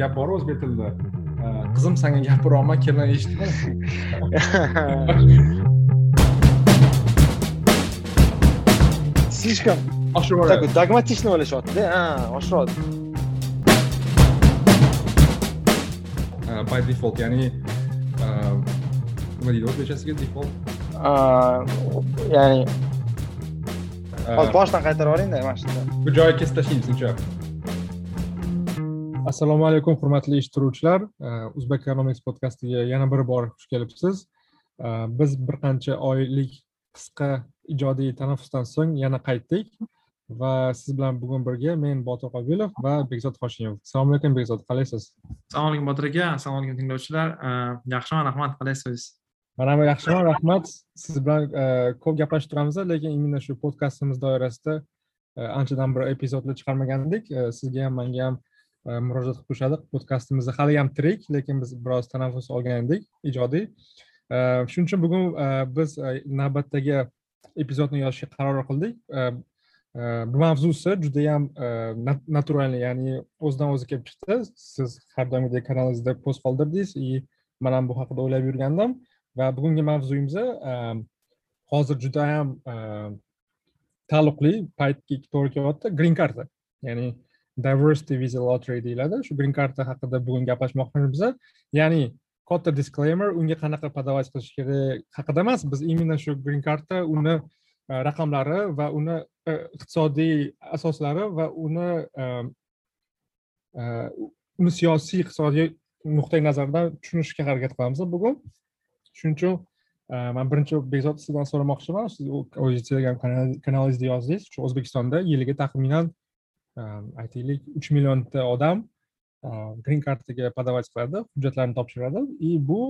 gap bor o'zbek tilida qizim sanga gapiryapman kelin eshitma слишком такой dogmatичный o'ylashyaptida? Ha oshiryapti by default ya'ni nima deydi o'zbekchasiga default. Ya'ni hozir boshdan qaytarib yuboringda mana shunda. bu joyi kesib tashlaymiz sizningcha assalomu alaykum hurmatli eshittiruvchilar uzbek economics podkastiga yana bir bor xush kelibsiz. Biz bir qancha oylik qisqa ijodiy tanaffusdan so'ng yana qaytdik va siz bilan bugun birga men botir qobilov va bekzod hoshimov. Assalomu alaykum bekzod qalaysiz assalomu alaykum botir aka. Assalomu alaykum tinglovchilar. Yaxshiman rahmat qalaysiz man ham yaxshiman rahmat. Siz bilan ko'p gaplashib turamiz lekin именно shu podkastimiz doirasida anchadan bir epizodlar chiqarmagandik. Sizga ham manga ham murojaat qilib turishadi podkastimizda hali ham tirik lekin biz biroz tanaffus olgan edik ijodiy shuning uchun bugun biz navbatdagi epizodni yozishga qaror qildik. Bu mavzusi judayam naturalniy ya'ni o'zidan o'zi kelib chiqdi. Siz har doimgidek kanalingizda post qoldirdingiz и man ham bu haqida o'ylab yurgandim va bugungi mavzuyimiz hozir judayam taalluqli paytga to'g'ri kelyapti green karta ya'ni diversity visa lottery deyiladi. Shu green karta haqida bugun gaplashmoqchimiz ya'ni katta disclaimer unga qanaqa подавать qilish kerak haqida emas biz именно shu green karta uni e, raqamlari va uni e, iqtisodiy asoslari va uni e, uni siyosiy iqtisodiy nuqtai nazardan tushunishga harakat qilamiz bugun. Shuning uchun man birinchi bekzod sizdan so'ramoqchiman. Siz o'zingiz telegram kanalingizda yozdingiz shu o'zbekistonda yiliga taxminan aytaylik uch millionta odam green kartaga подавать qiladi hujjatlarini topshiradi и bu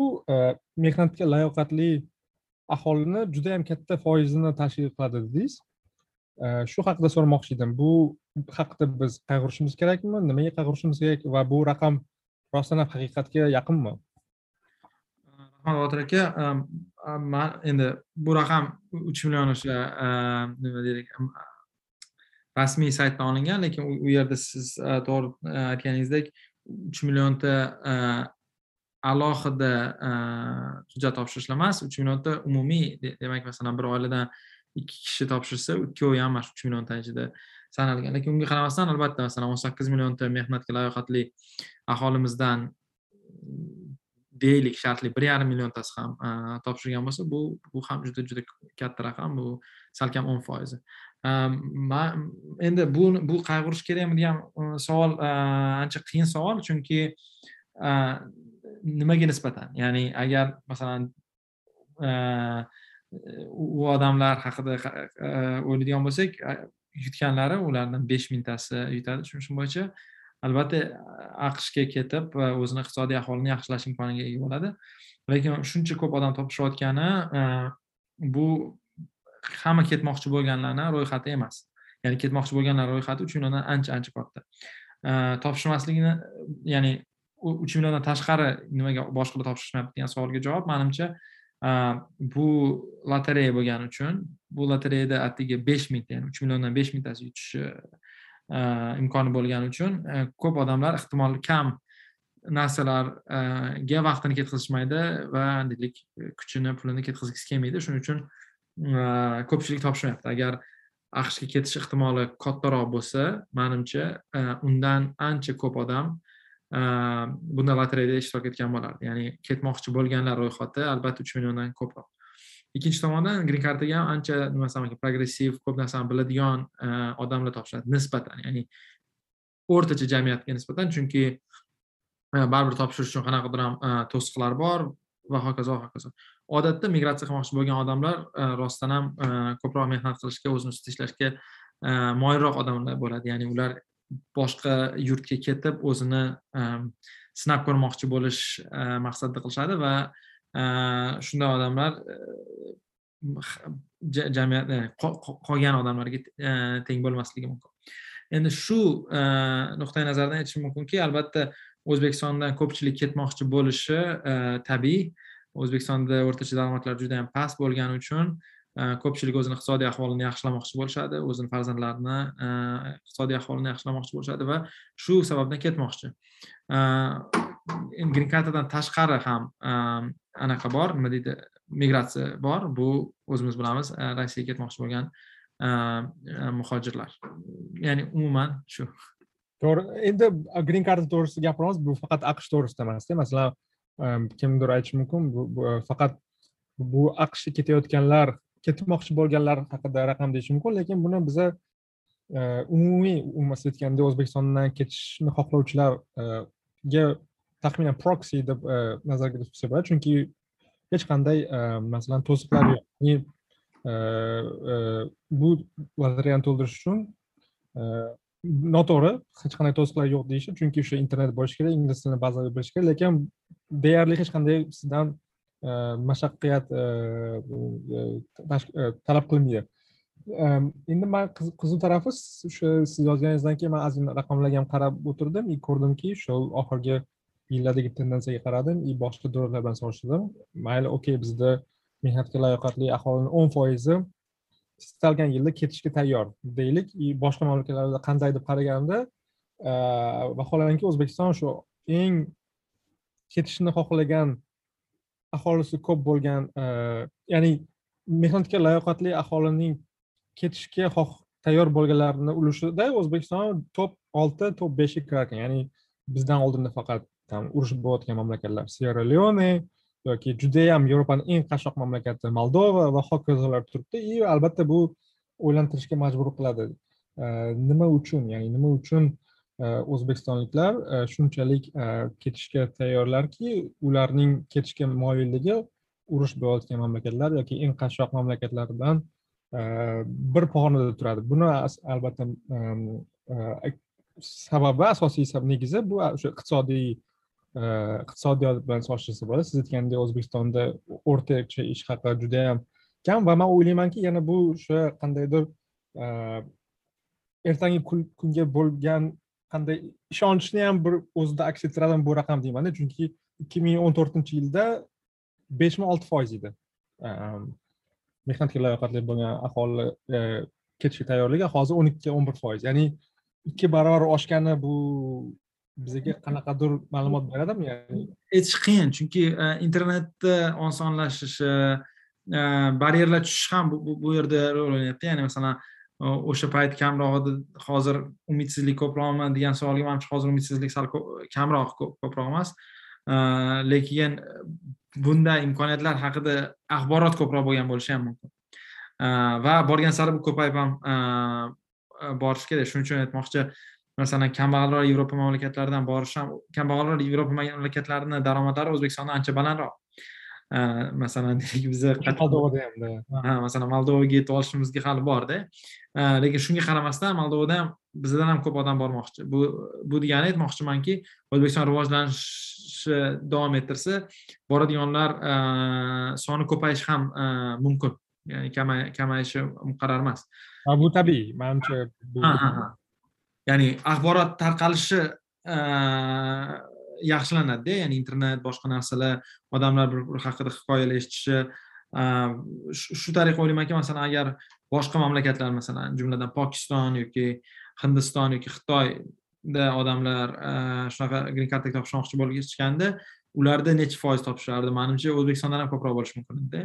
mehnatga layoqatli aholini juda yam katta foizini tashkil qiladi dedingiz shu haqida so'ramoqchi edim bu haqida biz qayg'urishimiz kerakmi nimaga qayg'urishimiz kerak va bu raqam rostdan ham haqiqatga yaqinmi rahmat botir aka man endi bu raqam uch million o'sha nima deylik rasmiy saytdan olingan lekin u yerda siz e, to'g'ri e, aytganingizdek uch millionta e, alohida hujjat topshirishlar emas uch millionta umumiy demak masalan bir oiladan ikki kishi topshirsa ikkovi ham mana shu uch millionta ichida sanalgan. Lekin unga qaramasdan albatta masalan o'n sakkiz millionta mehnatga layoqatli aholimizdan deylik shartli bir yarim milliontasi ham topshirgan bo'lsa bu bu ham juda juda katta raqam bu salkam o'n foizi. Man endi bu bu qayg'urish kerakmi degan e, savol e, ancha qiyin savol chunki e, nimaga nisbatan? Ya'ni agar masalan u odamlar haqida o'ylaydigan bo'lsak yutganlari ulardan besh mingtasi yutadi tushunishim bo'yicha. Albatta aqshga ketib o'zini iqtisodiy ahvolini yaxshilash imkoniga ega bo'ladi. Lekin shuncha ko'p odam topishayotgani bu hamma ketmoqchi bo'lganlarni ro'yxati emas. Ya'ni ketmoqchi bo'lganlar ro'yxati uch milliondan ancha ancha katta topshirmasligini ya'ni uch milliondan tashqari nimaga boshqalar topshirishmayapti degan savolga javob manimcha bu lotereya bo'lgani uchun bu lotereyada atigi besh mingta ya'ni uch milliondan besh mingtasi yutishi imkoni bo'lgani uchun e, ko'p odamlar ehtimol kam narsalarga vaqtini ketkazishmaydi va deylik e, kuchini pulini ketkazgisi kelmaydi. Shuning uchun Э, ko'pchilik topshirmayapti agar aqshga ketish ehtimoli kattaroq bo'lsa manimcha e, undan ancha ko'p odam e, bunday lotereyada ishtirok etgan bo'lardi ya'ni ketmoqchi bo'lganlar ro'yxati albatta uch milliondan ko'proq. Ikkinchi tomondan green kartaga ham ancha nima desam ekan progressiv ko'p narsani biladigan e, odamlar topshiradi nisbatan. Ya'ni o'rtacha jamiyatga nisbatan. Chunki baribir topshirish uchun qanaqadir ham to'siqlar bor. Va hokazo va hokazo. Odatda migratsiya qilmoqchi bo'lgan odamlar e, rostdan ham e, ko'proq mehnat qilishga o'zini ustida ishlashga e, moyilroq odamlar bo'ladi. Ya'ni ular boshqa yurtga ketib o'zini sinab ko'rmoqchi bo'lish maqsadida qilishadi va shunday odamlar jamiyat qolgan odamlarga teng bo'lmasligi mumkin. Endi shu nuqtai nazardan aytishim mumkinki albatta o'zbekistondan ko'pchilik ketmoqchi bo'lishi e, tabiiy. O'zbekistonda o'rtacha daromadlar juda yam past bo'lgani uchun e, ko'pchilik o'zini iqtisodiy ahvolini yaxshilamoqchi bo'lishadi o'zini farzandlarini e, iqtisodiy ahvolini yaxshilamoqchi bo'lishadi va shu sababdan ketmoqchi. Grin kartadan tashqari ham anaqa bor nima deydi migratsiya bor. Bu o'zimiz bilamiz rossiyaga ketmoqchi bo'lgan muhojirlar. Ya'ni umuman shu. To'g'ri. Endi green karta to'g'risida gapiramiz bu faqat aqsh to'g'risida emasda masalan kimdir aytishi mumkin bu e, faqat bu aqshga ketayotganlar ketmoqchi bo'lganlar haqida raqam deyish mumkin lekin buni biza e, umumiy umuman aytganda o'zbekistondan ketishni xohlovchilarga taxminan proxy deb e, nazarga tutsa bo'ladi chunki hech qanday masalan to'siqlar yo'q. Bu variantni to'ldirish uchun noto'g'ri. Hech qanday to'siqlar yo'q deyishi. Chunki o'sha internet bo'lishi kerak ingliz tilini bazaviy bilish kerak. Lekin deyarli hech qanday sizdan e, mashaqqat e, e, talab qilinmaydi. Endi man qiziq tarafi o'sha siz yozganingizdan keyin man ozgina raqamlarga ham qarab o'tirdim. И ko'rdimki shu oxirgi yillardagi tendensiyaga qaradim. И boshqa davlatlar bilan solishtirdim. Mayli okey bizda mehnatga layoqatli aholini o'n foizi istalgan yilda ketishga tayyor deylik. И boshqa mamlakatlarda qanday deb qaraganda e, vaholanki o'zbekiston shu eng ketishni xohlagan aholisi ko'p bo'lgan e, ya'ni mehnatga layoqatli aholining ketishga tayyor bo'lganlarni ulushida o'zbekiston top olti top beshga kirar ekan ya'ni bizdan oldinda faqat там urush bo'layotgan mamlakatlar. Sierra leone yoki judayam yevropani eng qashshoq mamlakati moldova va hokazolar turibdi. И albatta bu o'ylantirishga majbur qiladi. E, nima uchun? Ya'ni nima uchun e, o'zbekistonliklar e, shunchalik ketishga tayyorlarki ularning ketishga moyilligi urush bo'layotgan mamlakatlar yoki eng qashshoq mamlakatlar bilan bir pog'onada turadi. Buni albatta sababi asosiy negizi bu o'sha iqtisodiy Э, iqtisodiyot bilan solishtirsa bo'ladi. Siz aytgandek o'zbekistonda o'rtacha ish haqi judayam kam va man o'ylaymanki yana bu o'sha qandaydir e, ertangi kunga bo'lgan qanday ishonchni ham bir o'zida aks ettiradimi bu raqam deymanda chunki ikki ming o'n to'rtinchi yilda beshmi olti foiz edi. E, mehnatga layoqatli bo'lgan aholi e, ketishga tayyorligi hozir o'n ikki o'n bir foiz. Ya'ni ikki barobar oshgani bu bizga qanaqadir ma'lumot beradimi ya'ni? Aytish qiyin chunki e, internetni osonlashishi e, baryerlar tushishi ham bu yerda rol o'ynayapti. Ya'ni masalan e, o'sha payt kamroq edi hozir umidsizlik ko'proqmi degan savolga manimcha hozir umidsizlik sal kamroq ko'proq emas. Lekin bunday imkoniyatlar haqida axborot ko'proq bo'lgan bo'lishi ham mumkin. Va borgan sari bu ko'payib ham borishi kerak. Shuning uchun aytmoqchi masalan kambag'alroq yevropa mamlakatlaridan borish ham kambag'alroq yevropa mamlakatlarini daromadlari o'zbekistondan ancha balandroq. Masalan deylik biza moldovada hamda. Ha masalan moldovaga yetib olishimizga hali borda. Lekin shunga qaramasdan moldovada ham bizdan ham ko'p odam bormoqchi. Bu bu degani aytmoqchimanki o'zbekiston rivojlanishni davom ettirsa boradiganlar soni ko'payishi ham mumkin. Ya'ni kamayishi muqarrar emas bu tabiiy. Manimcha ya'ni axborot tarqalishi yaxshilanadida. Ya'ni internet boshqa narsalar odamlar bir biri haqida hikoyalar eshitishi shu tariqa o'ylaymanki masalan agar boshqa mamlakatlar masalan jumladan pokiston yoki hindiston yoki xitoyda odamlar shunaqa grin karta topshirmoqchi bo'lishganda ularda necha foiz topishardi? Manimcha o'zbekistondan ham ko'proq bo'lishi mumkin edida.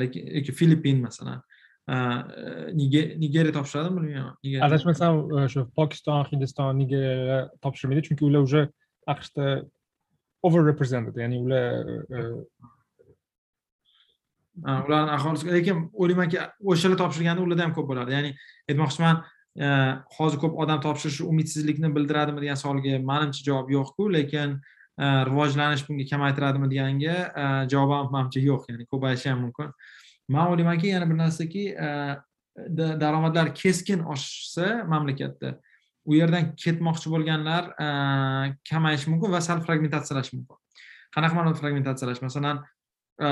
Lekin yoki filippin masalan. Nigeriya topshiradimi bilmayman adashmasam o'sha pokiston hindiston nigeriya topshirmaydi. Chunki ular уже aqshda over represented ya'ni ular ularni aholisi lekin o'ylaymanki o'shalar topshirganda ularda ham ko'p bo'lardi ya'ni aytmoqchiman hozir ko'p odam topshirishi umidsizlikni bildiradimi degan savolga manimcha javob yo'qku lekin rivojlanish bunga kamaytiradimi deganga javobim manimcha yo'q. Ya'ni ko'payishi ham mumkin man o'ylaymanki yana bir narsaki e, daromadlar keskin oshsa mamlakatda u yerdan ketmoqchi bo'lganlar e, kamayishi mumkin va sal fragmentatsiyalashi mumkin. Qanaqa ma'noda fragmentatsiyalash? Masalan e,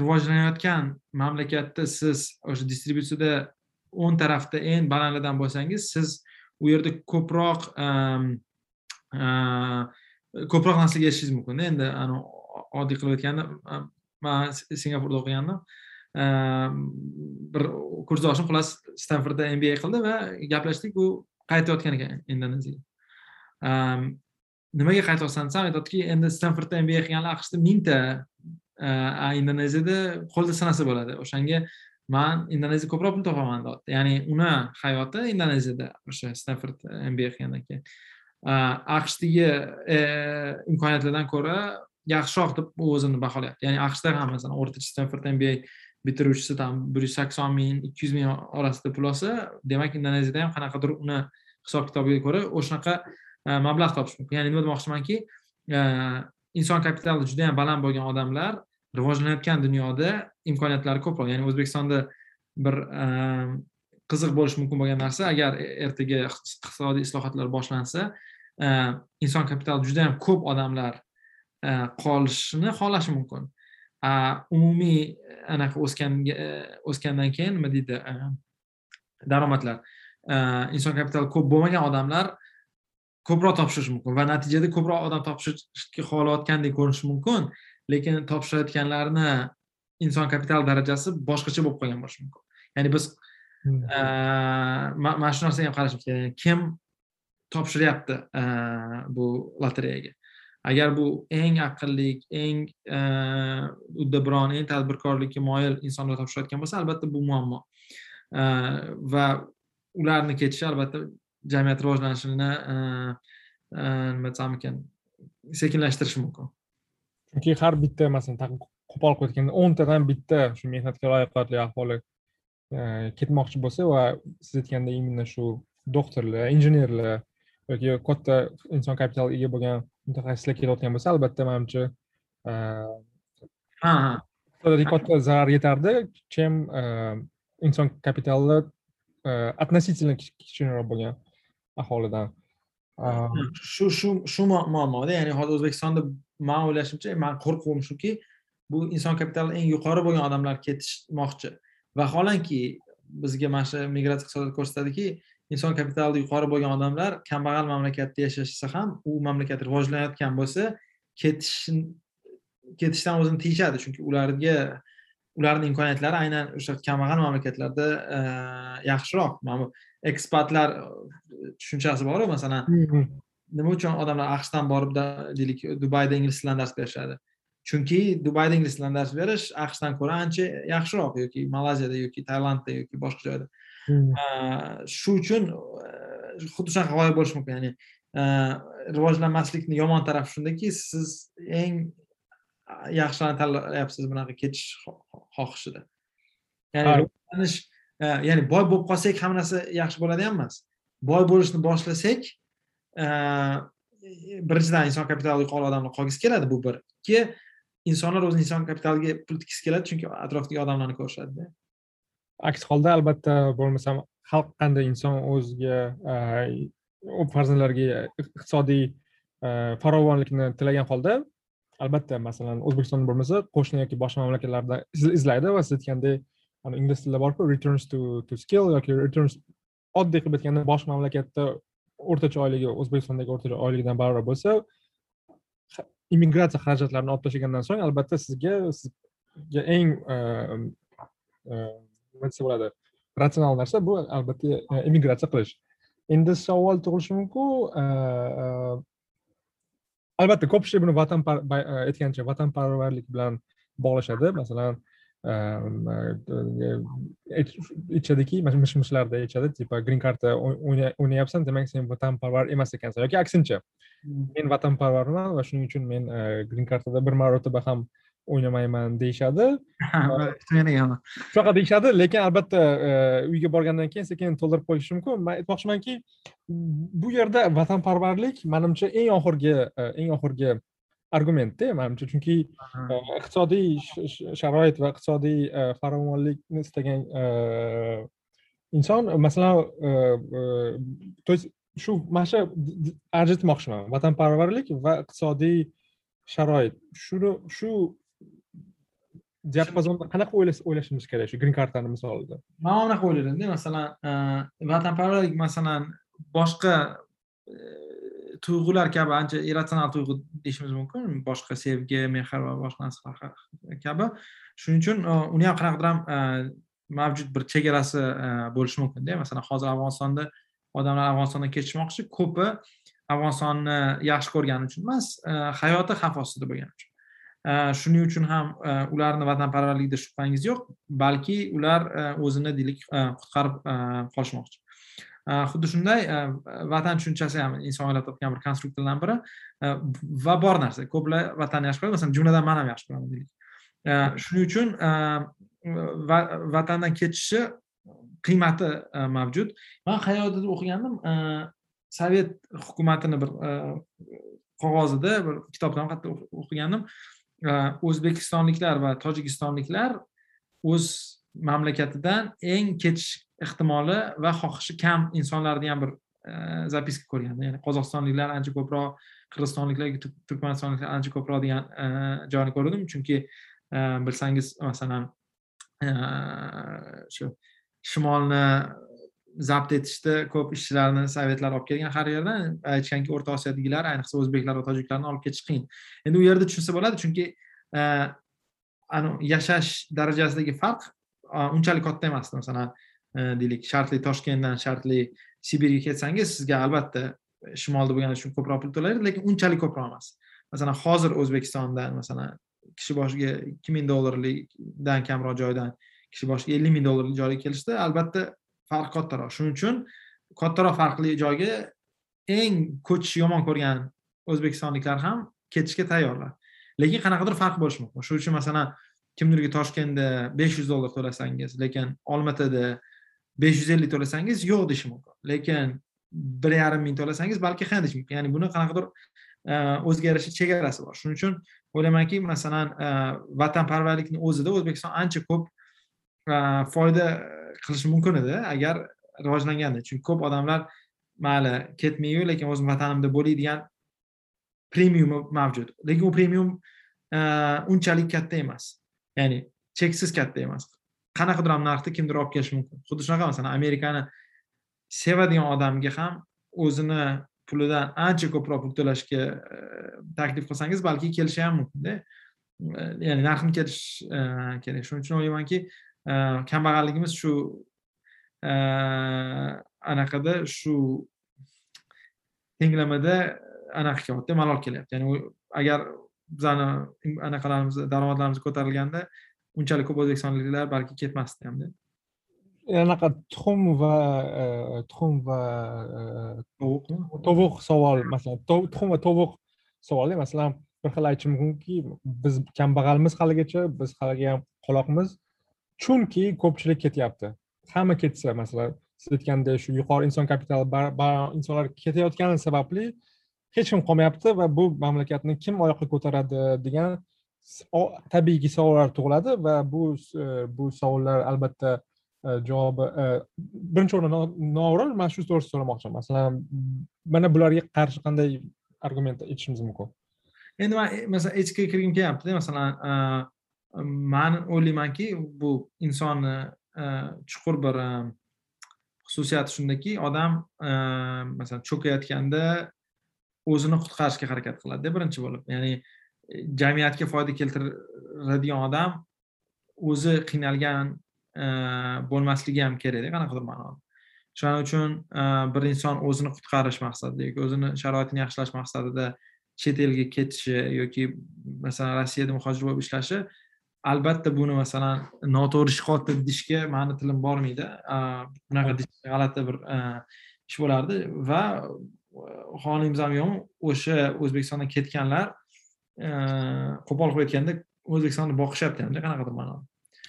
rivojlanayotgan mamlakatda siz o'sha distributsiyada o'ng tarafda eng balandidan bo'lsangiz siz u yerda ko'proq ko'proq narsaga erishishingiz mumkin endi oddiy qilib aytganda man singapurda o'qigandim. Ehm, bir kursdoshim xullas stanfordda mba qildi va gaplashdik u qaytayotgan ekan indoneziyaga ehm, nimaga qaytyapsan desam aytyaptiki endi stanfordda mba qilganlar aqshda mingta ehm, indoneziyada qo'lda sanasa bo'ladi. O'shanga man indoneziya ko'proq pul topaman deyapti. Ya'ni uni hayoti indoneziyada o'sha stanford eh, mba qilgandan keyin. Aqshdagi eh, imkoniyatlardan ko'ra yaxshiroq deb u o'zini baholayapti. Ya'ni aqshda ham masalan o'rtacha stanford mba bitiruvchisi там bir yuz sakson ming ikki yuz ming orasida pul olsa demak indoneziyada ham qanaqadir uni hisob kitobiga ko'ra o'shanaqa e, mablag' topish mumkin. Ya'ni nima demoqchimanki e, inson kapitali juda yam baland bo'lgan odamlar rivojlanayotgan dunyoda imkoniyatlari ko'proq ya'ni o'zbekistonda bir e, qiziq bo'lishi mumkin bo'lgan narsa agar ertaga iqtisodiy islohotlar boshlansa inson kapitali juda yam ko'p odamlar qolishini xohlashi mumkin. Umumiy anaqa o'sganga o'sgandan keyin nima deydi daromadlar. Inson kapitali ko'p bo'lmagan odamlar ko'proq topshirishi mumkin va natijada ko'proq odam topshirishga xohlayotgandek ko'rinishi mumkin lekin topshirayotganlarni inson kapitali darajasi boshqacha bo'lib qolgan bo'lishi mumkin. Ya'ni biz hmm. mana shu narsaga ham qarashimiz kerak. Kim topshiryapti bu lotereyaga agar bu eng aqlli eng e, uddaburon eng tadbirkorlikka moyil insonlar topshirayotgan bo'lsa albatta bu muammo. E, va ularni ketishi albatta jamiyat rivojlanishini e, nima desam ekan sekinlashtirishi mumkin. Chunki har bitta masalan qo'pol qilib aytganda o'ntadan bitta shu mehnatga layoqatli aholi ketmoqchi bo'lsa va siz aytgandek именно shu doktorlar injenerlar yoki katta inson kapitaliga ega bo'lgan mutaxassislar ketayotgan bo'lsa albatta manimcha iqtisodiyotga katta zarar yetardi чем inson kapitali относительно kichikroq bo'lgan aholidan shu shu shu muammoda ya'ni hozir o'zbekistonda man o'ylashimcha man qo'rquv shuki bu inson kapitali eng yuqori bo'lgan odamlar ketishmoqchi vaholanki bizga mana shu migratsiya iqtisodiyoti ko'rsatadiki inson kapitali yuqori bo'lgan odamlar kambag'al mamlakatda yashashsa ham u mamlakat rivojlanayotgan bo'lsa ketish ketishdan o'zini tiyishadi. Chunki ularga ularni imkoniyatlari aynan o'sha kambag'al mamlakatlarda yaxshiroq. Mana bu ekspatlar tushunchasi boru masalan nima uchun odamlar aqshdan borib deylik dubayda ingliz tilidan dars berishadi? Chunki dubayda ingliz tilidan dars berish aqshdan ko'ra ancha yaxshiroq yoki malayziyada yoki tailandda yoki boshqa joyda shu uchun xuddi shunaqa g'oya bo'lishi mumkin ya'ni rivojlanmaslikni yomon tarafi shundaki siz eng yaxshilarni tanlayapsiz bunaqa ketish xohishida. Ya'ni rivojlanish ya'ni boy bo'lib qolsak hamma narsa yaxshi bo'ladigan emas. Boy bo'lishni boshlasak birinchidan inson kapitali yuqori odamlar qolgisi keladi bu bir. Ikki insonlar o'zini inson kapitaliga pul tikisi keladi chunki atrofdagi odamlarni ko'rishadida aks holda albatta bo'lmasam xalq qanday inson o'ziga e, farzandlariga iqtisodiy e, farovonlikni tilagan holda albatta masalan o'zbekiston bo'lmasa qo'shni yoki boshqa mamlakatlarda izlaydi va siz aytgandek ingliz tilida borku returns to to skill yoki returns oddiy qilib aytganda boshqa mamlakatda o'rtacha oyligi o'zbekistondagi o'rtacha oyligidan barobar bo'lsa immigratsiya xarajatlarini olib tashlagandan so'ng albatta sizga sizga eng e, nima desa bo'ladi. Ratsional narsa bu albatta immigratsiya qilish. Endi savol tug'ilishi mumkin albatta ko'pchilik buni vatan aytgancha vatanparvarlik bilan bog'lashadi. Masalan aytishadiki mish mishlarda aytishadi tipa grin karta o'ynayapsan demak sen vatanparvar emas ekansan. Yoki aksincha men vatanparvarman va shuning uchun men grin kartada bir marotaba ham o'ynamayman deyishadi. Shunaqa deyishadi lekin albatta uyga borgandan keyin sekin to'ldirib qo'yish mumkin. Man aytmoqchimanki bu yerda vatanparvarlik manimcha eng oxirgi eng oxirgi argumentda manimcha. Chunki iqtisodiy sharoit va iqtisodiy farovonlikni istagan inson masalan то есть shu mana shu ajratmoqchiman vatanparvarlik va iqtisodiy sharoit. Shuni shu diapazonda qanaqa o'ylashimiz kerak shu grin kartani misolida man bunaqa o'ylaymanda masalan vatanparvarlik masalan boshqa tuyg'ular kabi ancha irratsional tuyg'u deyishimiz mumkin boshqa sevgi mehr va boshqa narsalar kabi shuning uchun uni ham qanaqadir ham mavjud bir chegarasi bo'lishi mumkinda masalan hozir afg'onistonda odamlar afg'onistondan ketishmoqchi ko'pi afg'onistonni yaxshi ko'rgani uchun emas hayoti xavf ostida bo'lgani uchun shuning uchun ham e, ularni vatanparvarlikda shubhangiz yo'q balki ular e, o'zini deylik e, qutqarib qolishmoqchi. Xuddi shunday vatan tushunchasi ham inson o'ylab topgan bir konstruktorlardan biri va bor narsa ko'plar vatanni yaxshi ko'radi masalan jumladan man ham yaxshi ko'raman deylik. Shuning uchun vatandan ketishi qiymati mavjud. Man hayotida o'qigandim sovet hukumatini bir qog'ozida bir kitobdan qayerda o'qigandim. O'zbekistonliklar va tojikistonliklar o'z mamlakatidan eng ketish ehtimoli va xohishi kam insonlarni ham bir e, zapiska ko'rgan ya'ni qozog'istonliklar ancha ko'proq qirg'izistonliklar turkmanistonliklar ancha ko'proq degan e, joyni ko'rdim. Chunki e, bilsangiz masalan shu shimolni zabt etishda ko'p ishchilarni sovetlar olib kelgan har yerdan e, aytishganki o'rta osiyodagilar ayniqsa o'zbeklar va tojiklarni olib ketish qiyin. Endi u yerda tushunsa bo'ladi chunki e, yashash darajasidagi farq e, unchalik katta emasdi masalan deylik shartli toshkentdan shartli sibirga ketsangiz sizga albatta shimolda bo'lgani uchun ko'proq pul to'laydi lekin unchalik ko'proq emas. Masalan hozir o'zbekistondan masalan kishi boshiga ikki ming dollarlikdan kamroq joydan kishi boshiga ellik ming dollarlik joyga kelishda albatta farq kattaroq. Shuning uchun kattaroq farqli joyga eng ko'chishni yomon ko'rgan o'zbekistonliklar ham ketishga tayyorlar. Lekin qanaqadir farq bo'lishi mumkin. Shuning uchun masalan kimdirga toshkentda besh yuz dollar to'lasangiz lekin olmaotada besh yuz ellik to'lasangiz yo'q deyishi mumkin. Lekin bir yarim ming to'lasangiz balki ha deyishi mumkin. Ya'ni buni qanaqadir e, o'ziga yarasha chegarasi bor. Shuning uchun o'ylaymanki masalan e, vatanparvarlikni o'zida o'zbekiston ancha ko'p e, foyda qilishi mumkin edi agar rivojlanganda chunki ko'p odamlar mayli ketmayu lekin o'zim vatanimda bo'lay degan premiumi mavjud. Lekin u premium e, unchalik katta emas. Ya'ni cheksiz katta emas. Qanaqadir ham narxda kimdir olib kelishi mumkin? Xuddi shunaqa masalan amerikani sevadigan odamga ham o'zini pulidan ancha ko'proq pul to'lashga e, taklif qilsangiz balki kelishi ham mumkinda. E, ya'ni narxni kelish kerak. Shuning uchun o'ylaymanki kambag'alligimiz shu anaqada shu tenglamada anaqa qilyapti malol kelyapti. Ya'ni agar bizani anaqalarimiz daromadlarimiz ko'tarilganda unchalik ko'p o'zbekistonliklar balki ketmasdi hamda anaqa tuxum va tuxum va tovuq savol masalan tuxum va tovuq savoli masalan bir xil aytishim mumkinki biz kambag'almiz haligacha biz haliyam qoloqmiz chunki ko'pchilik ketyapti. Hamma ketsa masalan siz aytgandek shu yuqori inson kapitali insonlar ketayotgani sababli hech kim qolmayapti va bu mamlakatni kim oyoqqa ko'taradi degan tabiiyki savollar tug'iladi va bu e, bu savollar albatta e, javobi e, birinchi o'rinda noo'rin man shu to'g'risida so'ramoqchiman. Masalan mana bularga qarshi qanday argument aytishimiz mumkin? Endi man masalan ichkiga kirgim kelyaptida masalan man o'ylaymanki bu insonni e, chuqur bir e, xususiyati shundaki odam e, masalan cho'kayotganda o'zini qutqarishga harakat qiladida birinchi bo'lib. Ya'ni jamiyatga foyda keltiradigan odam o'zi qiynalgan bo'lmasligi ham kerakda qanaqadir ma'noda shuning uchun bir inson o'zini qutqarish maqsadida yoki o'zini sharoitini yaxshilash maqsadida chet elga ketishi yoki masalan rossiyada muhojir bo'lib ishlashi albatta buni masalan noto'g'ri ishg'ol deyishga mani tilim bormaydi. Bunaqa g'alati bir ish bo'lardi. Va xohlimiz ham yo'qmi o'sha o'zbekistondan ketganlar qo'pol qilib aytganda o'zbekistonni boqishyapti hamda qanaqadir ma'noda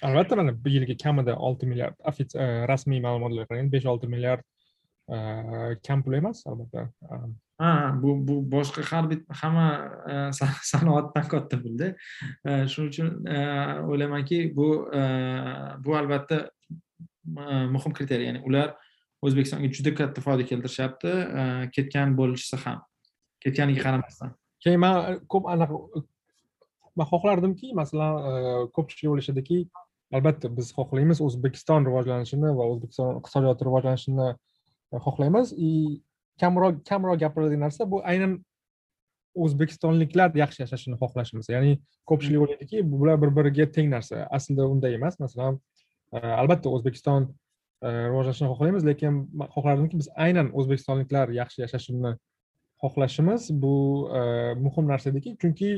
albatta mana bir yilga kamida olti milliard rasmiy ma'lumotlarga qaraganda besh olti milliard kam pul emas albatta ha bu bu boshqa har bitta hamma e, sanoatdan katta pulda e, shuning uchun e, o'ylaymanki bu bu albatta muhim kriteriy ya'ni ular o'zbekistonga juda katta foyda keltirishyapti ketgan bo'lishsa ham ketganiga qaramasdan. Keyin man ko'p anaqa man xohlardimki masalan ko'pchilik o'ylashadiki albatta biz xohlaymiz o'zbekiston rivojlanishini va o'zbekiston iqtisodiyoti rivojlanishini E, xohlaymiz. И kamroq kamroq gapiradigan narsa bu aynan o'zbekistonliklar yaxshi yashashini xohlashimiz ya'ni ko'pchilik o'ylaydiki bular bir biriga teng narsa. Aslida unday emas. Masalan e, albatta o'zbekiston e, rivojlanishini xohlaymiz lekin xohlardimki biz aynan o'zbekistonliklar yaxshi yashashini xohlashimiz bu muhim narsa ediki. Chunki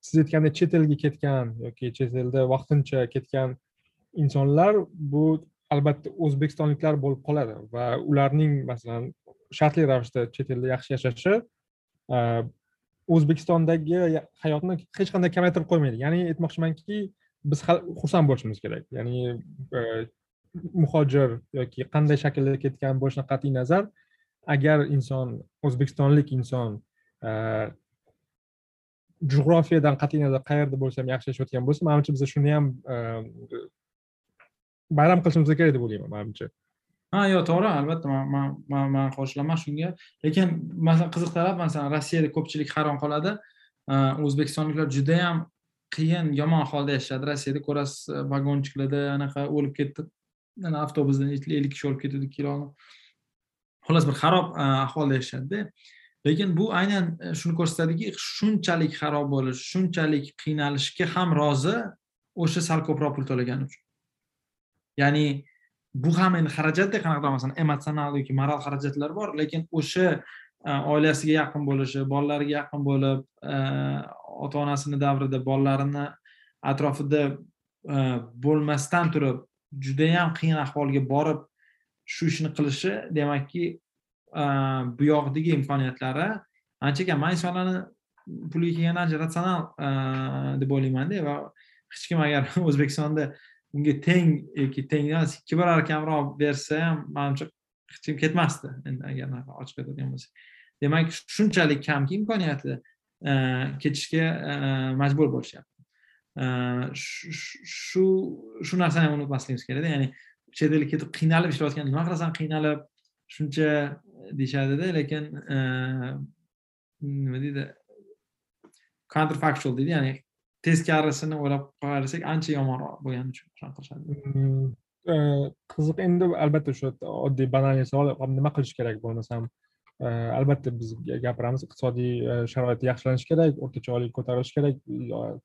siz aytgandek chet elga ketgan yoki chet elda vaqtincha ketgan insonlar bu albatta o'zbekistonliklar bo'lib qoladi va ularning masalan shartli ravishda chet elda yaxshi yashashi e, o'zbekistondagi hayotni hech qanday kamaytirib qo'ymaydi. Ya'ni aytmoqchimanki biz xursand bo'lishimiz kerak. Ya'ni e, muhojir yoki qanday shaklda ketgan bo'lishidan qat'iy nazar agar inson o'zbekistonlik inson e, jug'rofiyadan qat'iy nazar qayerda bo'lsa ham yaxshi yashayotgan bo'lsa manimcha biz shuni ham bayram qilishimiz kerak deb o'ylayman manimcha. Ha yo'q to'g'ri albatta man man man qo'shilaman shunga. Lekin masalan qiziq taraf masalan rossiyada ko'pchilik hayron qoladi. O'zbekistonliklar judayam qiyin yomon holda yashashadi. Rossiyada ko'rasiz vagonchiklarda anaqa o'lib ketdi. Avtobusdan ellik kishi o'lib ketdi kiloni xullas bir xarob ahvolda yashashadida lekin bu aynan shuni ko'rsatadiki shunchalik xarob bo'lish shunchalik qiynalishga ham rozi o'sha sal ko'proq pul to'lagani uchun. Ya'ni bu ham endi xarajatda qanaqadir masalan emotsional yoki moral xarajatlar bor lekin o'sha e, oilasiga yaqin bo'lishi bolalariga yaqin bo'lib e, ota onasini davrida bolalarini atrofida e, bo'lmasdan turib judayam qiyin ahvolga borib shu ishni qilishi demakki bu yoqdagi imkoniyatlari ancha kam. Man insonlarni pulga kelganda ancha ratsional deb o'ylaymanda va hech kim agar o'zbekistonda unga teng yoki teng emas ikki barobar kamroq bersa ham manimcha hech kim ketmasdi. Endi agar ochiq aytadigan bo'lsak demak shunchalik kamki imkoniyati e, ketishga e, majbur bo'lishyapti. E, shu shu narsani ham unutmasligimiz kerakda. Ya'ni chet elga ketib qiynalib ishlayotgan nima qilasan qiynalib shuncha deyishadida lekin nima deydi counterfactual deydi ya'ni teskarisini o'ylab qarasak ancha yomonroq bo'lgani uchun shunaqa qilishadi. Mm, e, qiziq endi albatta o'sha oddiy banal savol nima qilish kerak bo'lmasam e, albatta biz gapiramiz iqtisodiy e, sharoit yaxshilanishi kerak o'rtacha oylik ko'tarilishi kerak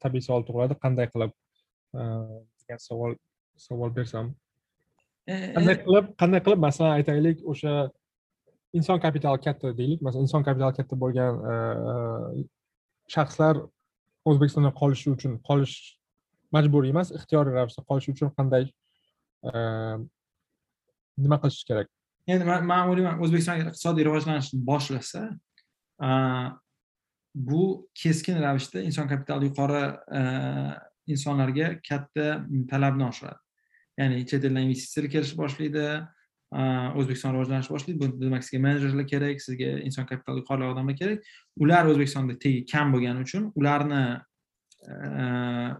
tabiiy savol tug'iladi qanday qilib degan savol savol bersam. Qanday qilib qanday qilib masalan aytaylik o'sha inson kapitali katta deylik masalan inson kapitali katta bo'lgan shaxslar o'zbekistonda qolishi uchun qolish majburiy emas ixtiyoriy ravishda qolish uchun qanday nima qilish kerak? Endi man o'ylayman o'zbekiston iqtisodiy rivojlanishni boshlasa bu keskin ravishda inson kapitali yuqori insonlarga katta talabni oshiradi. Ya'ni chet eldan investitsiyalar kelishni boshlaydi o'zbekiston rivojlanishni boshlaydi. Bu demak sizga menejerlar kerak sizga inson kapitali yuqori odamlar kerak. Ular o'zbekistonda tegi kam bo'lgani uchun ularni e,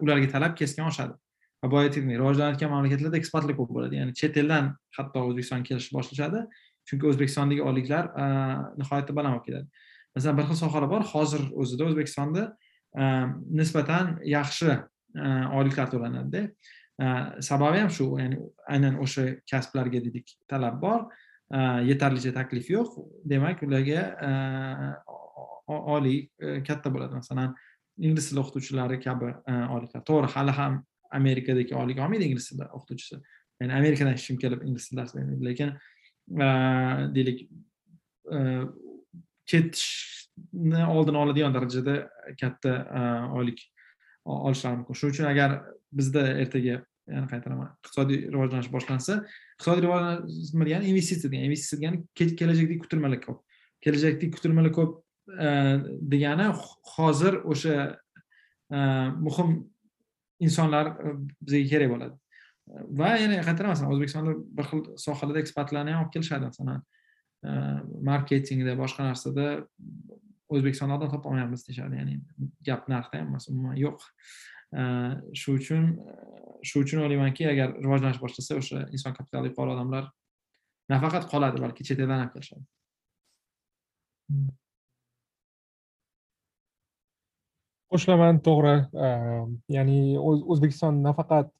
ularga talab keskin oshadi. Va boya aytdikmi rivojlanayotgan mamlakatlarda eksportlar ko'p bo'ladi ya'ni chet eldan hatto o'zbekistonga kelishni boshlashadi chunki o'zbekistondagi oyliklar e, nihoyatda baland bo'lib ketadi masalan bir xil sohalar bor. Hozir o'zida o'zbekistonda e, nisbatan yaxshi oyliklar to'lanadida. Sababi ham shu ya'ni aynan o'sha kasblarga dedik talab bor. Yetarlicha taklif yo'q. Demak ularga oliy e, katta bo'ladi. Masalan ingliz tili o'qituvchilari kabi e, oyliklar to'g'ri hali ham amerikadagi oylik olmaydi ingliz tili o'qituvchisi. Ya'ni amerikadan hech kim kelib ingliz tili dars bermaydi. Lekin e, deylik ketishni oldini oladigan darajada katta oylik olishlari mumkin. Shuning uchun agar bizda ertaga yana qaytaraman. Iqtisodiy rivojlanish boshlansa iqtisodiy rivojlanish nima degani investitsiya degani investitsiya degani kelajakdagi kutilmalar ko'p. Kelajakdagi kutilmalar ko'p e, degani hozir o'sha e, muhim insonlar e, bizga kerak bo'ladi. Va yana qaytaraman masalan o'zbekistonda bir xil sohalarda ekspertlarni ham olib kelishadi. Masalan marketingda boshqa narsada o'zbekistonda odam topolmayapmiz deyishadi. Ya'ni gap narxda ham emas umuman yo'q. Shu uchun shu uchun o'ylaymanki agar rivojlanish boshlasa o'sha inson kapitali yuqori odamlar nafaqat qoladi balki chet eldan ham kelishadi. Qo'shilaman to'g'ri. Ya'ni o'zbekiston nafaqat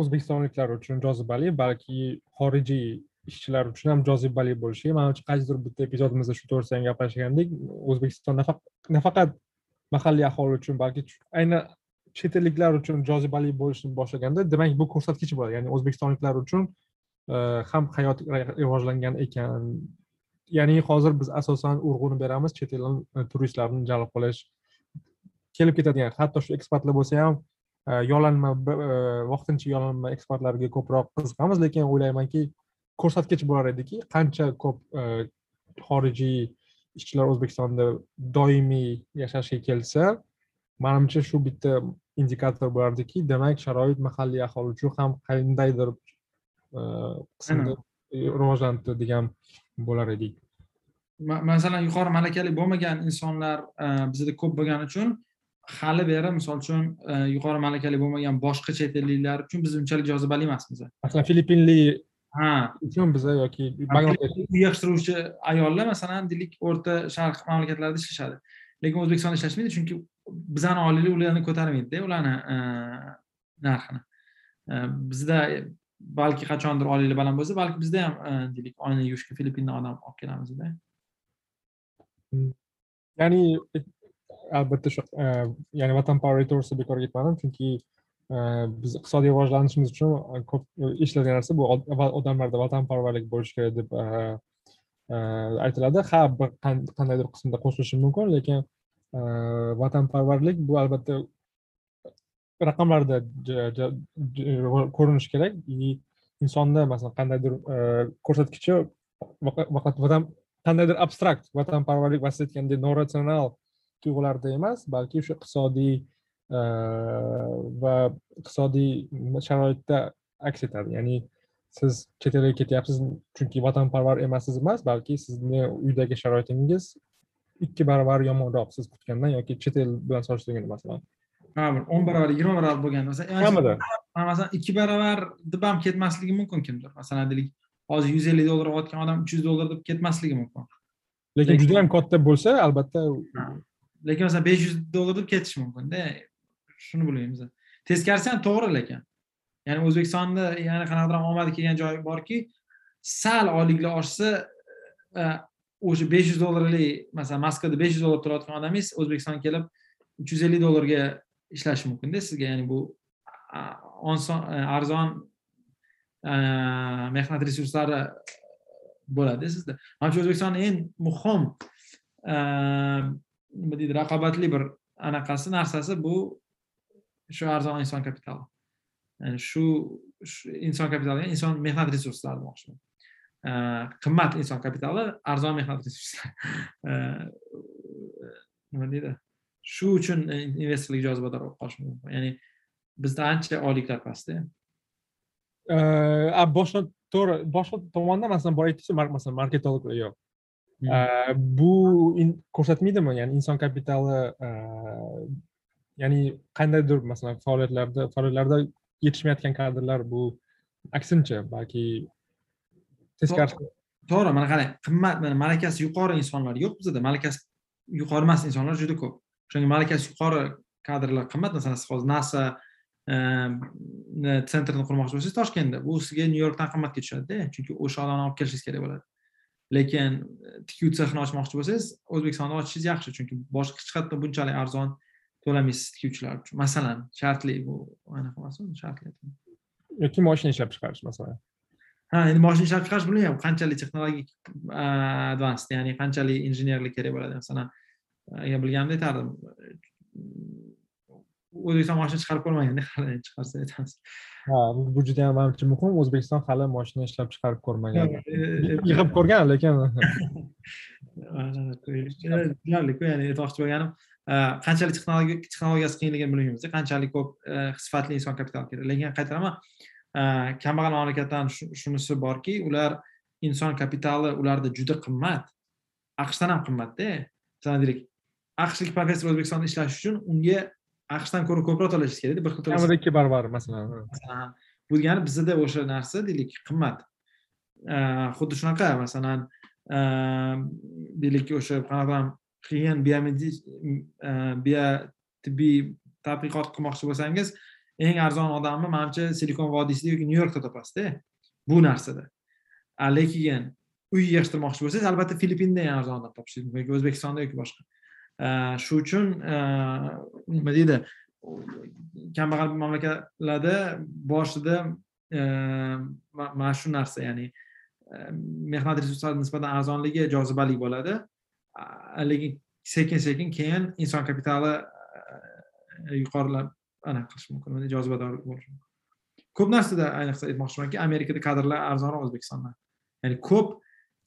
o'zbekistonliklar uchun jozibali balki xorijiy ishchilar uchun ham jozibali bo'lishi. Manimcha qaysidir bitta epizodimizda shu to'g'risida ham gaplashgandik. O'zbekiston nafaqat mahalliy aholi uchun balki aynan chet elliklar uchun jozibali bo'lishni boshlaganda demak bu ko'rsatkich bo'ladi. Ya'ni o'zbekistonliklar uchun e, ham hayot rivojlangan ekan. Ya'ni hozir biz asosan urg'uni beramiz chet eldan e, turistlarni jalb qilish kelib ketadigan. Hatto shu ekspatlar bo'lsa ham e, yollanma vaqtincha yollanma ekspertlarga ko'proq qiziqamiz lekin o'ylaymanki ko'rsatkich bo'lar ediki qancha ko'p xorijiy ishchilar o'zbekistonda doimiy yashashga kelsa manimcha shu bitta indikator bo'lardiki demak sharoit mahalliy aholi uchun ham qandaydir e, qismda rivojlanibdi degan bo'lar edik. Masalan yuqori malakali bo'lmagan insonlar e, bizada ko'p bo'lgani uchun hali beri misol uchun yuqori malakali bo'lmagan boshqa chet elliklar uchun biz unchalik jozibali emasmiz. Masalan filippinlik ha. uchun biza yoki uy yig'ishtiruvchi ayollar masalan deylik o'rta sharq mamlakatlarida ishlashadi. Lekin o'zbekistonda ishlashmaydi chunki bizani oilalar ularni ko'tarmaydida ularni e, narxini. E, bizda balki qachondir oyliklar baland bo'lsa balki bizda ham e, deylik oyna yuvishga filippindan odam olib kelamizda ya'ni albatta shu ya'ni vatanparvar to'g'risida bekor ketmadim chunki biz iqtisodiy rivojlanishimiz uchun ko'p ishlaydigan narsa bu odamlarda vatanparvarlik bo'lishi kerak deb aytiladi. Ha bir qandaydir qismda qo'shilishi mumkin lekin vatanparvarlik bu albatta raqamlarda ko'rinishi kerak и insonda masalan qandaydir ko'rsatkichi vatan qandaydir abstrakt vatanparvarlik va siz aytgandek noratsional tuyg'ularda emas balki o'sha iqtisodiy va iqtisodiy sharoitda aks etadi ya'ni siz chet elga ketyapsiz chunki vatanparvar emassiz emas balki sizni uydagi sharoitingiz ikki barobar yomonroq siz kutgandan yoki chet el bilan solishtirganda masalan. Ha bir o'n barobar yigirma barobar bo'lganda masalan kamida masalan ikki barobar deb ham ketmasligi mumkin kimdir? Masalan deylik hozir yuz ellik dollar olayotgan odam uch yuz dollar deb ketmasligi mumkin. Lekin juda yam katta bo'lsa albatta lekin masalan besh yuz dollar deb ketishi mumkinda. Shuni bilmaymiz teskarisi ham to'g'ri lekin. Ya'ni o'zbekistonni yana qanaqadir omadi kelgan joyi borki sal oyliklar oshsa e, o'sha besh yuz dollarlik masalan moskvada besh yuz dollar turayotgan odamingiz o'zbekistonga kelib uch yuz ellik dollarga ishlashi mumkinda sizga. Ya'ni bu oson e, arzon e, mehnat resurslari bo'ladi sizda. Mana shu o'zbekistonni eng muhim e, nima deydi raqobatli bir anaqasi narsasi bu shu arzon inson kapitali. Ya'ni shu inson kapitali inson mehnat resurslari demoqchiman qimmat inson kapitali arzon mehnat resurslari nima deydi shu uchun investorlik jozibador bo'lib qolishi mumkin ya'ni bizda ancha oyliklar pastda boshqa to'g'ri boshqa tomonda masalan boya aytdingiz masalan marketologlar yo'q bu ko'rsatmaydimi ya'ni inson kapitali ya'ni qandaydir masalan faoliyatlarda faoliyatlarda yetishmayotgan kadrlar bu aksincha balki teskarisi. To'g'ri mana qarang qimmat malakasi yuqori insonlar yo'q bizada. Malakasi yuqori emas insonlar juda ko'p. O'shanga malakasi yuqori kadrlar qimmat masalan siz hozir nasa ehm, sentrini qurmoqchi bo'lsangiz toshkentda. Bu sizga nyu yorkdan qimmatga tushadida chunki o'sha odamni olib kelishingiz kerak bo'ladi. Lekin tikuv sexini ochmoqchi bo'lsangiz o'zbekistonda ochishingiz yaxshi. Chunki boshqa hech qayerda bunchalik arzon to'lamaysiz tikuvchilar uchun. Masalan shartli bu anaqa emasmi shartli yoki moshina ishlab chiqarish masalan ha endi moshina ishlab chiqarish bilmayman qanchalik texnologik advansed ya'ni qanchalik injenerlik kerak bo'ladi masalan agar bilganimda aytardim o'zbekiston moshina chiqarib ko'rmaganda hali chiqarsa aytamiz. Ha bu juda yam manimcha muhim. O'zbekiston hali moshina ishlab chiqarib ko'rmagan. Yig'ib ko'rgan lekin ya'ni aytmoqchi bo'lganim qanchalik texnologiyasi qiyinligini bilmaymiz qanchalik ko'p sifatli inson kapitali kerak. Lekin qaytaraman kambag'al mamlakatlarni shunisi borki ular inson kapitali ularda juda qimmat. Aqshdan ham qimmatda. Masalan deylik aqshlik professor o'zbekistonda ishlash uchun unga aqshdan ko'ra ko'proq to'lashingiz kerakda bir xil kamida ikki barobar masalan bu degani bizada o'sha narsa deylik qimmat. Xuddi shunaqa masalan deylik o'sha qanaqadir qiyin e, biotibbiy tadqiqot qilmoqchi bo'lsangiz eng arzon odamni manimcha silikon vodiysida yoki nyu yorkda topasizda e, bu narsada. Lekin uy yig'ishtirmoqchi bo'lsangiz albatta filippinda ham arzonroq topishingiz mumkin yoki o'zbekistonda yoki boshqa. Shu uchun nima deydi kambag'al mamlakatlarda boshida e, mana shu narsa ya'ni e, mehnat resurslari nisbatan arzonligi jozibali bo'ladi. Lekin sekin sekin keyin inson kapitali yuqorilab anaqa qilish mumkin. Jozibador bo'lishi mumkin. Ko'p narsada ayniqsa aytmoqchimanki amerikada kadrlar arzonroq o'zbekistondan ya'ni ko'p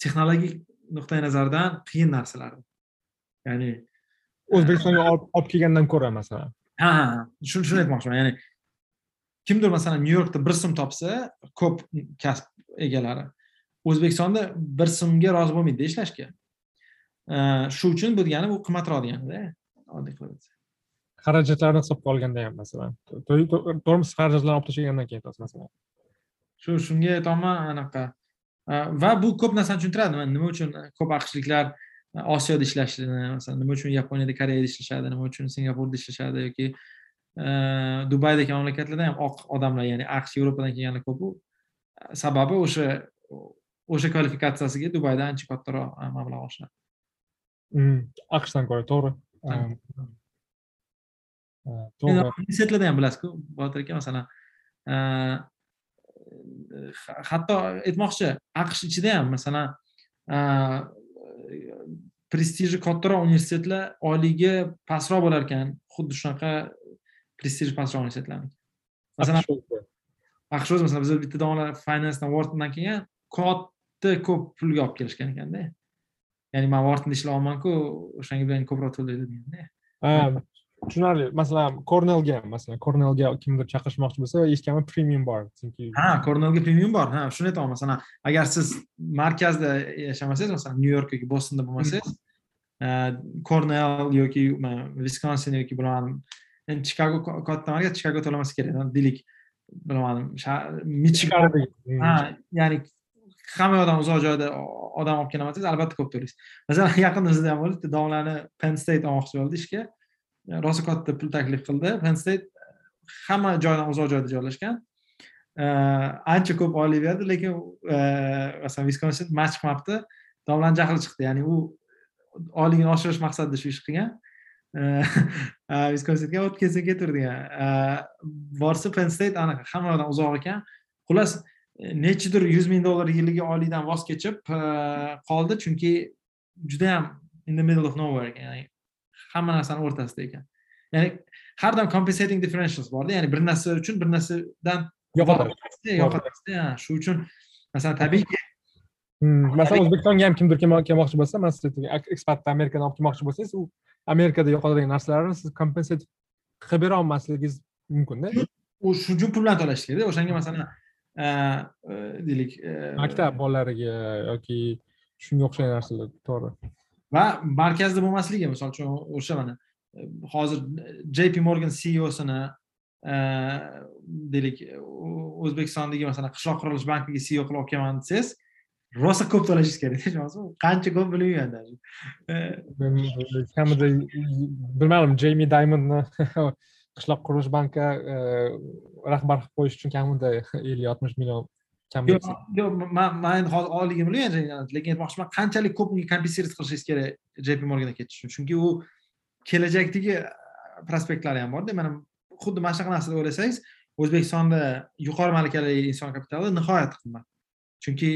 texnologik nuqtai nazardan qiyin narsalar. Ya'ni o'zbekistonga olib kelgandan ko'ra masalan. Ha ha shuni shuni aytmoqchiman. Ya'ni kimdir masalan nyu yorkda bir so'm topsa ko'p kasb egalari. O'zbekistonda bir so'mga rozi bo'lmaydida ishlashga shu uchun bu degani bu qimmatroq deganida oddiy qilib aytsak xarajatlarni hisobga olganda ham masalan to'g'rimi xarajatlarni olib tashlagandan keyin masalan. Shu shunga aytyapman anaqa. Va bu ko'p narsani tushuntiradi nima uchun ko'p aqshliklar osiyoda ishlashini masalan nima uchun yaponiyada koreyada ishlashadi nima uchun singapurda ishlashadi yoki dubaydagi mamlakatlarda ham oq odamlar ya'ni aqsh yevropadan kelganlar ko'pu sababi o'sha o'sha kvalifikatsiyasiga dubayda ancha kattaroq mablag' olishadi aqshdan ko'ra to'g'ri to'g'ri universitetlarda ham bilasizku botir aka masalan hatto aytmoqchi aqsh ichida ham masalan prestiji kattaroq universitetlar oyligi pastroq bo'lar ekan xuddi shunaqa prestiji pastroq universitetlarniki masalan aqsh o'zi masalan biz bitta domlalar financedan whartondan kelgan katta ko'p pulga olib kelishgan ekanda ya'ni man whartonda ishlayapmanku o'shanga bilan ko'proq to'laydi deganda tushunarli. Masalan kornelga masalan kornelga kimdir chaqirishmoqchi bo'lsa eshitganman premium bor chunki ha kornelga premium bor ha shuni aytyapman masalan agar siz markazda yashamasangiz masalan nyu york yoki bostonda bo'lmasangiz kornel yoki viskonsin yoki bilmadim endi chikago katta markaz chikago to'laması kerak deylik bilmadim michigan. Ha ya'ni hamma yoqdan uzoq joyda odam olib kelolmasangiz albatta ko'p to'laysiz. Masalan yaqinda bizda ham bo'ldi domlani penn state olmoqchi bo'ldi ishga rosa katta pul taklif qildi. Penn state hamma joydan uzoq joyda joylashgan. Ancha ko'p oylik berdi lekin e, masalan viskonsin match qilmabdi. Domlani jahli chiqdi ya'ni u oyligini oshirish maqsadida shu ishni qilgan. Viskonsinga e, o'tib kelsa ketaver degan. Borsa penn state anaqa hammadan uzoq ekan. Xullas nechidir yuz ming dollar yiliga oylikdan voz kechib e, qoldi chunki judayam in the middle of nowhere ya'ni hamma narsani o'rtasida ekan. Ya'ni har doim compensating differentials borda ya'ni bir narsa uchun bir narsadan yo'qotasiz shu uchun masalan tabiiyki masalan o'zbekistonga ham kimdir kelmoqchi bo'lsa masalan ekspertni amerikadan olib kelmoqchi bo'lsangiz u amerikada yo'qotadigan narsalarni siz kompensat qilib bera olmasligingiz mumkinda u shu uchun pul bilan to'lash kerakda o'shanga masalan deylik maktab bolalariga yoki shunga o'xshagan narsalar to'g'ri va markazda bo'lmasligi misol uchun o'sha mana hozir jp morgan ceosini e, deylik o'zbekistondagi masalan qishloq qurilish bankiga ceo qilib olib kelaman desangiz rosa ko'p to'lashingiz kerak tushunasizmi qancha ko'p bilmayman даже kamida e, bilmadim jeymi daymondni qishloq qurilish banki e, rahbar qilib qo'yish uchun kamida ellik oltmish million yo'q yo'q man man endi hozir oyligini bilmayman lekin aytmoqchiman qanchalik ko'p unga kompensировать qilishingiz kerak jp morganga ketish uchun. Chunki u kelajakdagi prospektlari ham borda. Mana xuddi mana shunaqa narsada o'ylasangiz o'zbekistonda yuqori malakali inson kapitali nihoyatda qimmat. Chunki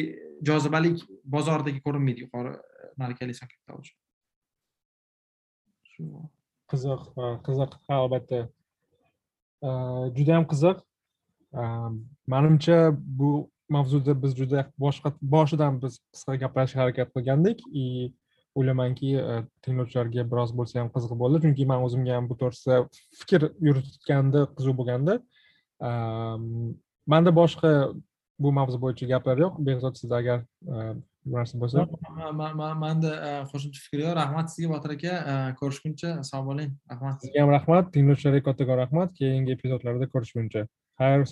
jozibalik bozoridagi ko'rinmaydi yuqori malakali inson kapitali uchun. Qiziq qiziq ha albatta. Judayam qiziq. Manimcha bu mavzuda biz juda boshqa boshidan biz qisqa gaplashishga harakat qilgandik. И o'ylaymanki tinglovchilarga biroz bo'lsa ham qiziq bo'ldi. Chunki man o'zimga ham bu to'g'risida fikr yuritganda qiziq bo'lgandi manda boshqa bu mavzu bo'yicha gaplar yo'q. Behzod sizda agar bir narsa bo'lsa. Manda qo'shimcha fikr yo'q. Rahmat sizga botir aka. Ko'rishguncha sog' bo'ling. Rahmat. Sizga ham rahmat. Tinglovchilarga kattakon rahmat. Keyingi epizodlarda ko'rishguncha. Xayr